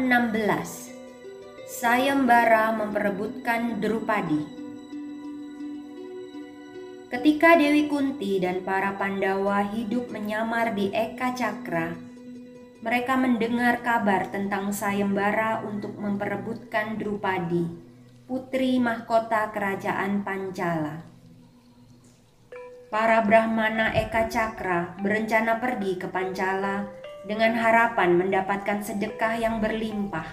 Bab 16 Sayembara memperebutkan Drupadi Ketika Dewi Kunti dan para Pandawa hidup menyamar di Eka Cakra, mereka mendengar kabar tentang sayembara untuk memperebutkan Drupadi, putri mahkota kerajaan Pancala. Para Brahmana Eka Cakra berencana pergi ke Pancala dengan harapan mendapatkan sedekah yang berlimpah,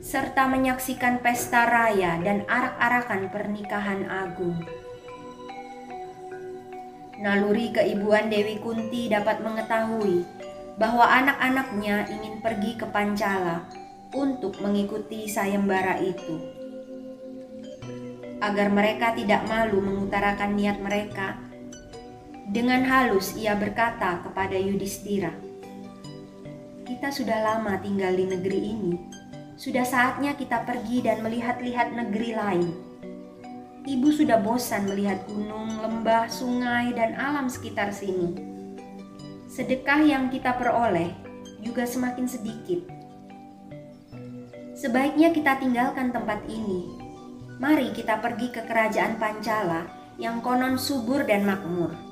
serta menyaksikan pesta raya dan arak-arakan pernikahan agung. Naluri keibuan Dewi Kunti dapat mengetahui bahwa anak-anaknya ingin pergi ke Pancala untuk mengikuti sayembara itu. Agar mereka tidak malu mengutarakan niat mereka, dengan halus ia berkata kepada Yudhistira, kita sudah lama tinggal di negeri ini. Sudah saatnya kita pergi dan melihat-lihat negeri lain. Ibu sudah bosan melihat gunung, lembah, sungai, dan alam sekitar sini. Sedekah yang kita peroleh juga semakin sedikit. Sebaiknya kita tinggalkan tempat ini. Mari kita pergi ke kerajaan Pancala yang konon subur dan makmur.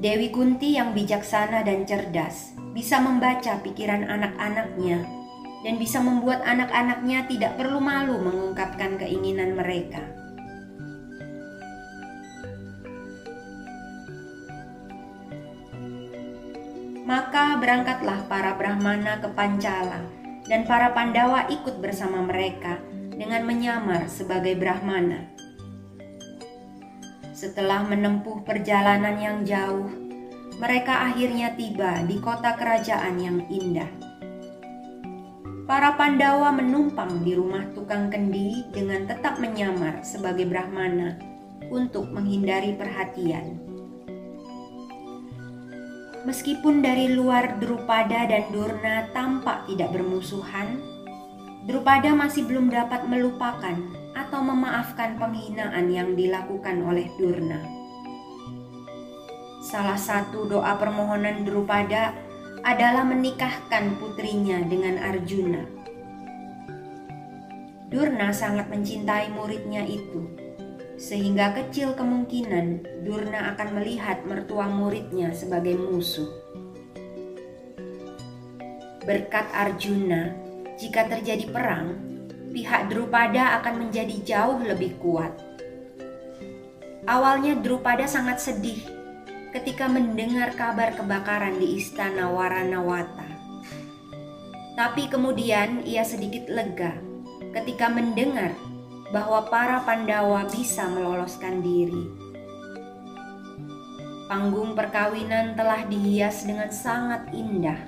Dewi Kunti yang bijaksana dan cerdas bisa membaca pikiran anak-anaknya dan bisa membuat anak-anaknya tidak perlu malu mengungkapkan keinginan mereka. Maka berangkatlah para Brahmana ke Pancala dan para Pandawa ikut bersama mereka dengan menyamar sebagai Brahmana. Setelah menempuh perjalanan yang jauh, mereka akhirnya tiba di kota kerajaan yang indah. Para Pandawa menumpang di rumah tukang kendi dengan tetap menyamar sebagai Brahmana untuk menghindari perhatian. Meskipun dari luar Drupada dan Durna tampak tidak bermusuhan, Drupada masih belum dapat melupakan atau memaafkan penghinaan yang dilakukan oleh Durna. Salah satu doa permohonan Drupada adalah menikahkan putrinya dengan Arjuna. Durna sangat mencintai muridnya itu, sehingga kecil kemungkinan Durna akan melihat mertua muridnya sebagai musuh. Berkat Arjuna, jika terjadi perang, pihak Drupada akan menjadi jauh lebih kuat. Awalnya Drupada sangat sedih ketika mendengar kabar kebakaran di istana Waranawata. Tapi kemudian ia sedikit lega ketika mendengar bahwa para Pandawa bisa meloloskan diri. Panggung perkawinan telah dihias dengan sangat indah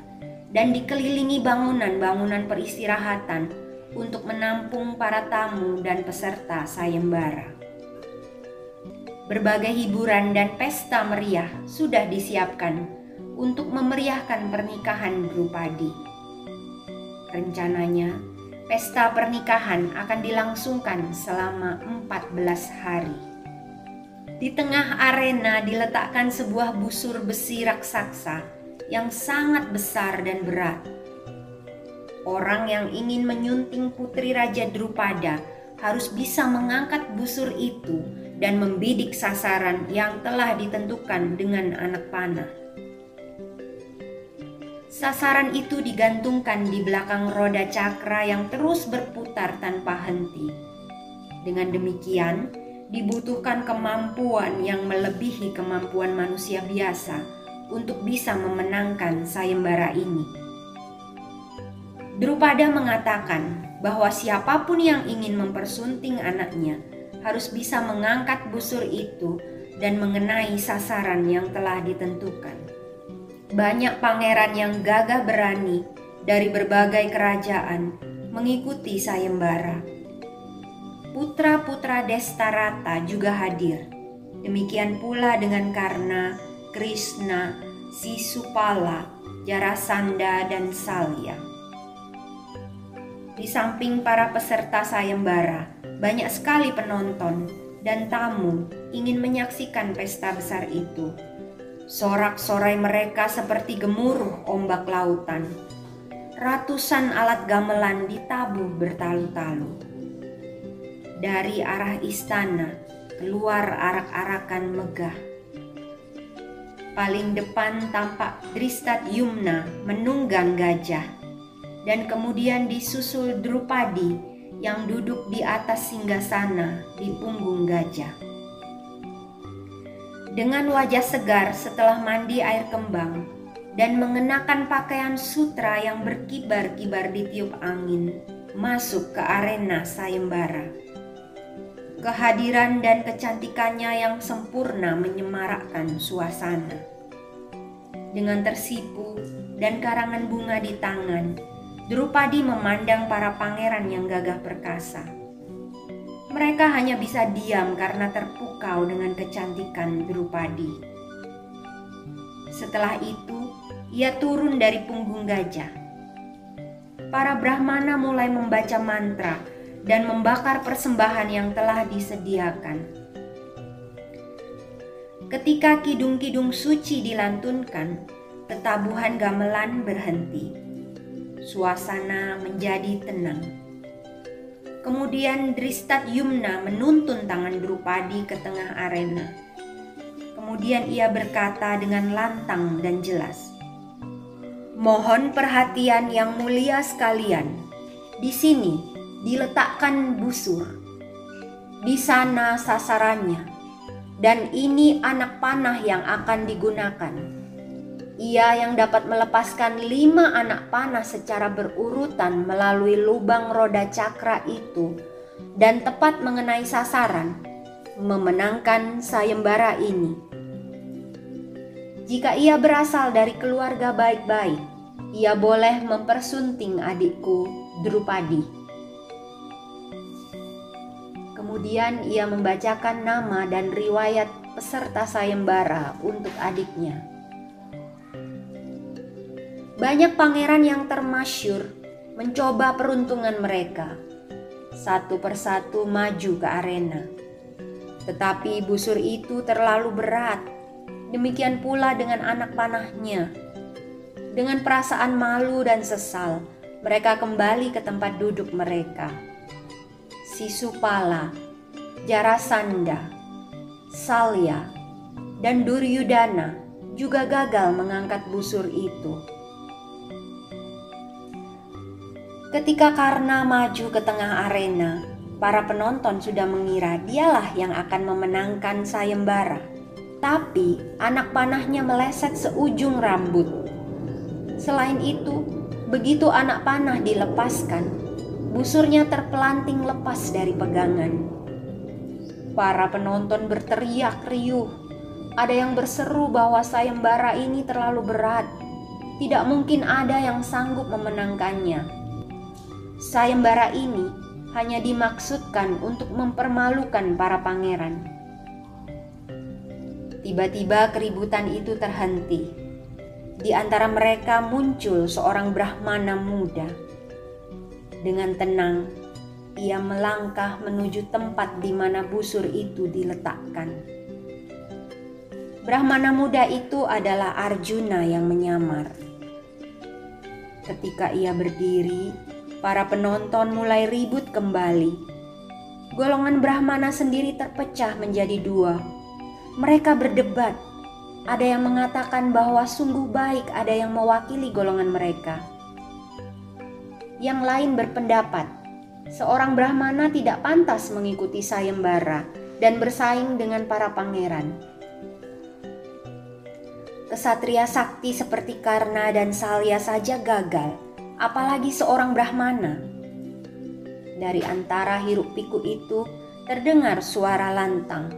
dan dikelilingi bangunan-bangunan peristirahatan untuk menampung para tamu dan peserta sayembara. Berbagai hiburan dan pesta meriah sudah disiapkan untuk memeriahkan pernikahan Drupadi. Rencananya, pesta pernikahan akan dilangsungkan selama 14 hari. Di tengah arena diletakkan sebuah busur besi raksasa yang sangat besar dan berat Orang yang ingin menyunting putri Raja Drupada harus bisa mengangkat busur itu dan membidik sasaran yang telah ditentukan dengan anak panah. Sasaran itu digantungkan di belakang roda cakra yang terus berputar tanpa henti. Dengan demikian, dibutuhkan kemampuan yang melebihi kemampuan manusia biasa untuk bisa memenangkan sayembara ini. Drupada mengatakan bahwa siapa pun yang ingin mempersunting anaknya harus bisa mengangkat busur itu dan mengenai sasaran yang telah ditentukan. Banyak pangeran yang gagah berani dari berbagai kerajaan mengikuti sayembara. Putra-putra Destarata juga hadir. Demikian pula dengan Karna, Krishna, Sisupala, Jarasanda, dan Salya. Di samping para peserta sayembara, banyak sekali penonton dan tamu ingin menyaksikan pesta besar itu. Sorak-sorai mereka seperti gemuruh ombak lautan. Ratusan alat gamelan ditabuh bertalu-talu. Dari arah istana keluar arak-arakan megah. Paling depan tampak Dristat Yumna menunggang gajah dan kemudian disusul Drupadi yang duduk di atas singgasana di punggung gajah. Dengan wajah segar setelah mandi air kembang dan mengenakan pakaian sutra yang berkibar-kibar ditiup angin, masuk ke arena sayembara. Kehadiran dan kecantikannya yang sempurna menyemarakkan suasana. Dengan tersipu dan karangan bunga di tangan, Drupadi memandang para pangeran yang gagah perkasa. Mereka hanya bisa diam karena terpukau dengan kecantikan Drupadi. Setelah itu, ia turun dari punggung gajah. Para Brahmana mulai membaca mantra dan membakar persembahan yang telah disediakan. Ketika kidung-kidung suci dilantunkan, ketabuhan gamelan berhenti suasana menjadi tenang. Kemudian Dristat Yumna menuntun tangan Drupadi ke tengah arena. Kemudian ia berkata dengan lantang dan jelas, Mohon perhatian yang mulia sekalian. Di sini diletakkan busur. Di sana sasarannya. Dan ini anak panah yang akan digunakan ia yang dapat melepaskan lima anak panah secara berurutan melalui lubang roda cakra itu dan tepat mengenai sasaran, memenangkan sayembara ini. Jika ia berasal dari keluarga baik-baik, ia boleh mempersunting adikku Drupadi. Kemudian ia membacakan nama dan riwayat peserta sayembara untuk adiknya. Banyak pangeran yang termasyur mencoba peruntungan mereka. Satu persatu maju ke arena. Tetapi busur itu terlalu berat. Demikian pula dengan anak panahnya. Dengan perasaan malu dan sesal, mereka kembali ke tempat duduk mereka. Sisupala, Jarasanda, Salya, dan Duryudana juga gagal mengangkat busur itu. Ketika Karna maju ke tengah arena, para penonton sudah mengira dialah yang akan memenangkan sayembara. Tapi anak panahnya meleset seujung rambut. Selain itu, begitu anak panah dilepaskan, busurnya terpelanting lepas dari pegangan. Para penonton berteriak riuh. Ada yang berseru bahwa sayembara ini terlalu berat. Tidak mungkin ada yang sanggup memenangkannya sayembara ini hanya dimaksudkan untuk mempermalukan para pangeran. Tiba-tiba keributan itu terhenti. Di antara mereka muncul seorang Brahmana muda. Dengan tenang, ia melangkah menuju tempat di mana busur itu diletakkan. Brahmana muda itu adalah Arjuna yang menyamar. Ketika ia berdiri, Para penonton mulai ribut kembali. Golongan Brahmana sendiri terpecah menjadi dua. Mereka berdebat. Ada yang mengatakan bahwa sungguh baik ada yang mewakili golongan mereka. Yang lain berpendapat, seorang Brahmana tidak pantas mengikuti sayembara dan bersaing dengan para pangeran. Kesatria sakti seperti Karna dan Salya saja gagal apalagi seorang Brahmana. Dari antara hiruk pikuk itu terdengar suara lantang.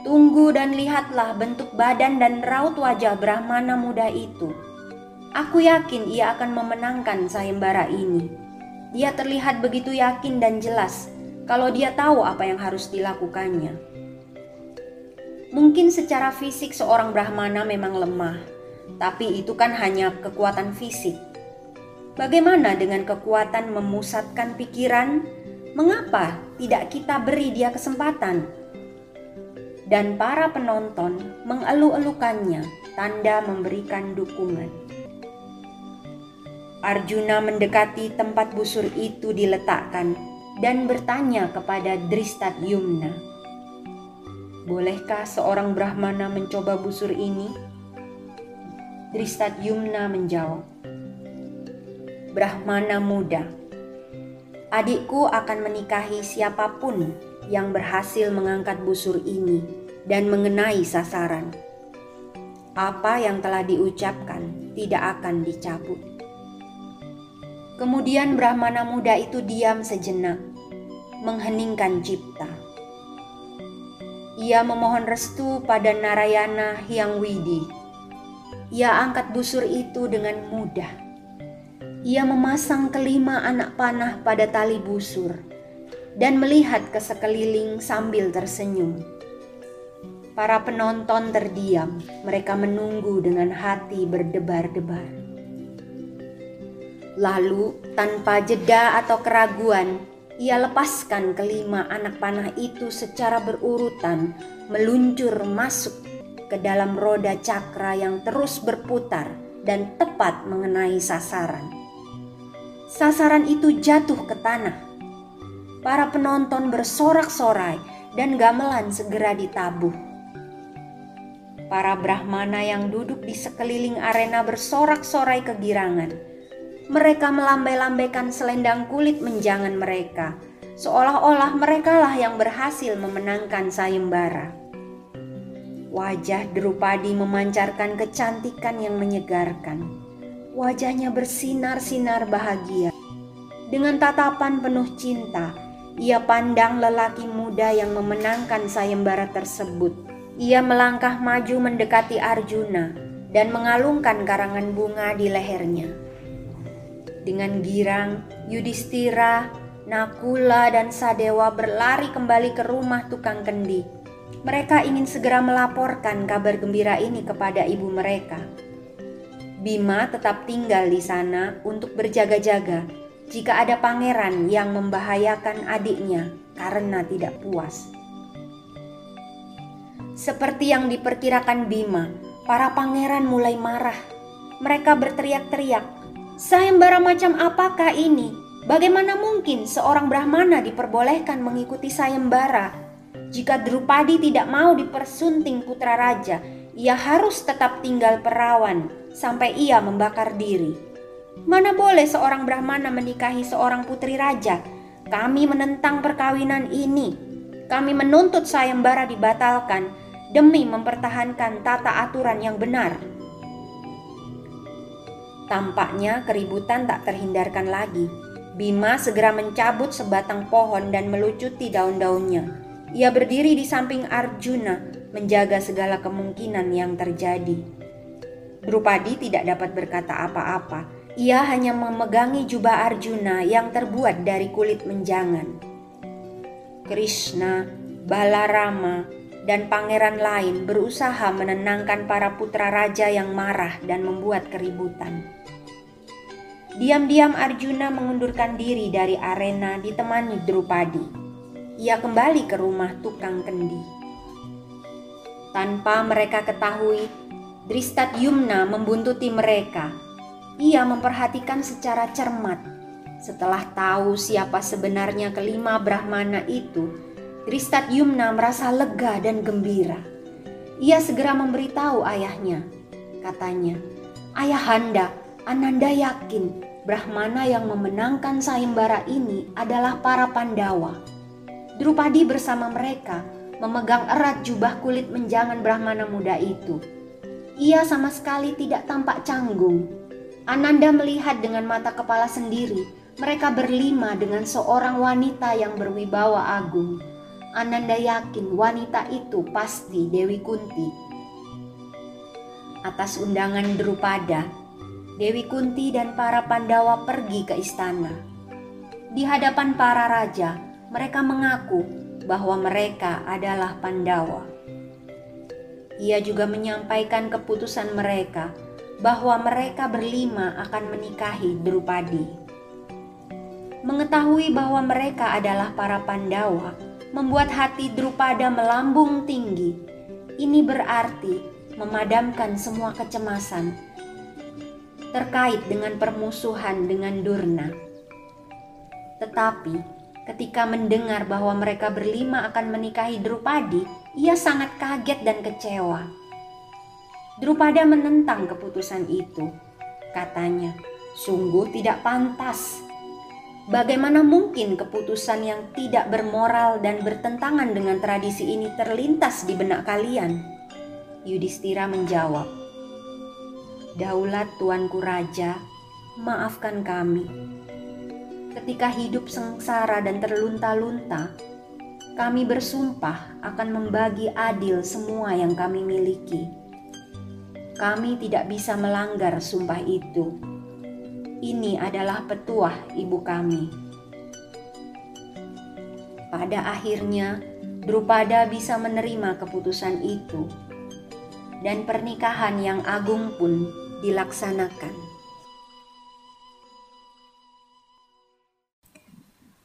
Tunggu dan lihatlah bentuk badan dan raut wajah Brahmana muda itu. Aku yakin ia akan memenangkan sayembara ini. Dia terlihat begitu yakin dan jelas kalau dia tahu apa yang harus dilakukannya. Mungkin secara fisik seorang Brahmana memang lemah, tapi itu kan hanya kekuatan fisik. Bagaimana dengan kekuatan memusatkan pikiran? Mengapa tidak kita beri dia kesempatan? Dan para penonton mengeluh-elukannya, tanda memberikan dukungan. Arjuna mendekati tempat busur itu diletakkan dan bertanya kepada Dristat Yumna. Bolehkah seorang Brahmana mencoba busur ini? Dristat Yumna menjawab, Brahmana muda, adikku akan menikahi siapa pun yang berhasil mengangkat busur ini dan mengenai sasaran. Apa yang telah diucapkan tidak akan dicabut. Kemudian Brahmana muda itu diam sejenak, mengheningkan cipta. Ia memohon restu pada Narayana Hyang Widi. Ia angkat busur itu dengan mudah. Ia memasang kelima anak panah pada tali busur dan melihat ke sekeliling sambil tersenyum. Para penonton terdiam, mereka menunggu dengan hati berdebar-debar. Lalu, tanpa jeda atau keraguan, ia lepaskan kelima anak panah itu secara berurutan, meluncur masuk ke dalam roda cakra yang terus berputar dan tepat mengenai sasaran. Sasaran itu jatuh ke tanah. Para penonton bersorak-sorai dan gamelan segera ditabuh. Para brahmana yang duduk di sekeliling arena bersorak-sorai kegirangan mereka melambai-lambaikan selendang kulit menjangan mereka, seolah-olah merekalah yang berhasil memenangkan sayembara. Wajah Drupadi memancarkan kecantikan yang menyegarkan. Wajahnya bersinar-sinar bahagia. Dengan tatapan penuh cinta, ia pandang lelaki muda yang memenangkan sayembara tersebut. Ia melangkah maju mendekati Arjuna dan mengalungkan karangan bunga di lehernya. Dengan girang, Yudhistira, Nakula, dan Sadewa berlari kembali ke rumah tukang kendi. Mereka ingin segera melaporkan kabar gembira ini kepada ibu mereka. Bima tetap tinggal di sana untuk berjaga-jaga jika ada pangeran yang membahayakan adiknya karena tidak puas. Seperti yang diperkirakan Bima, para pangeran mulai marah. Mereka berteriak-teriak, Sayembara macam apakah ini? Bagaimana mungkin seorang Brahmana diperbolehkan mengikuti sayembara? Jika Drupadi tidak mau dipersunting putra raja, ia harus tetap tinggal perawan sampai ia membakar diri. Mana boleh seorang Brahmana menikahi seorang putri raja? Kami menentang perkawinan ini. Kami menuntut sayembara dibatalkan demi mempertahankan tata aturan yang benar. Tampaknya keributan tak terhindarkan lagi. Bima segera mencabut sebatang pohon dan melucuti daun-daunnya. Ia berdiri di samping Arjuna, menjaga segala kemungkinan yang terjadi. Drupadi tidak dapat berkata apa-apa. Ia hanya memegangi jubah Arjuna yang terbuat dari kulit menjangan. Krishna, Balarama, dan pangeran lain berusaha menenangkan para putra raja yang marah dan membuat keributan. Diam-diam Arjuna mengundurkan diri dari arena ditemani Drupadi. Ia kembali ke rumah tukang kendi. Tanpa mereka ketahui, Dristat Yumna membuntuti mereka. Ia memperhatikan secara cermat. Setelah tahu siapa sebenarnya kelima Brahmana itu, Tristat Yumna merasa lega dan gembira. Ia segera memberitahu ayahnya. Katanya, Ayahanda, Ananda yakin Brahmana yang memenangkan sayembara ini adalah para Pandawa. Drupadi bersama mereka memegang erat jubah kulit menjangan Brahmana muda itu. Ia sama sekali tidak tampak canggung. Ananda melihat dengan mata kepala sendiri mereka berlima dengan seorang wanita yang berwibawa agung. Ananda yakin wanita itu pasti Dewi Kunti. Atas undangan Drupada, Dewi Kunti dan para Pandawa pergi ke istana. Di hadapan para raja, mereka mengaku bahwa mereka adalah Pandawa. Ia juga menyampaikan keputusan mereka bahwa mereka berlima akan menikahi Drupadi. Mengetahui bahwa mereka adalah para Pandawa membuat hati Drupada melambung tinggi. Ini berarti memadamkan semua kecemasan terkait dengan permusuhan dengan Durna. Tetapi ketika mendengar bahwa mereka berlima akan menikahi Drupadi, ia sangat kaget dan kecewa Drupada menentang keputusan itu. Katanya, sungguh tidak pantas. Bagaimana mungkin keputusan yang tidak bermoral dan bertentangan dengan tradisi ini terlintas di benak kalian? Yudhistira menjawab, Daulat Tuanku Raja, maafkan kami. Ketika hidup sengsara dan terlunta-lunta, kami bersumpah akan membagi adil semua yang kami miliki kami tidak bisa melanggar sumpah itu. Ini adalah petuah ibu kami. Pada akhirnya, Drupada bisa menerima keputusan itu, dan pernikahan yang agung pun dilaksanakan.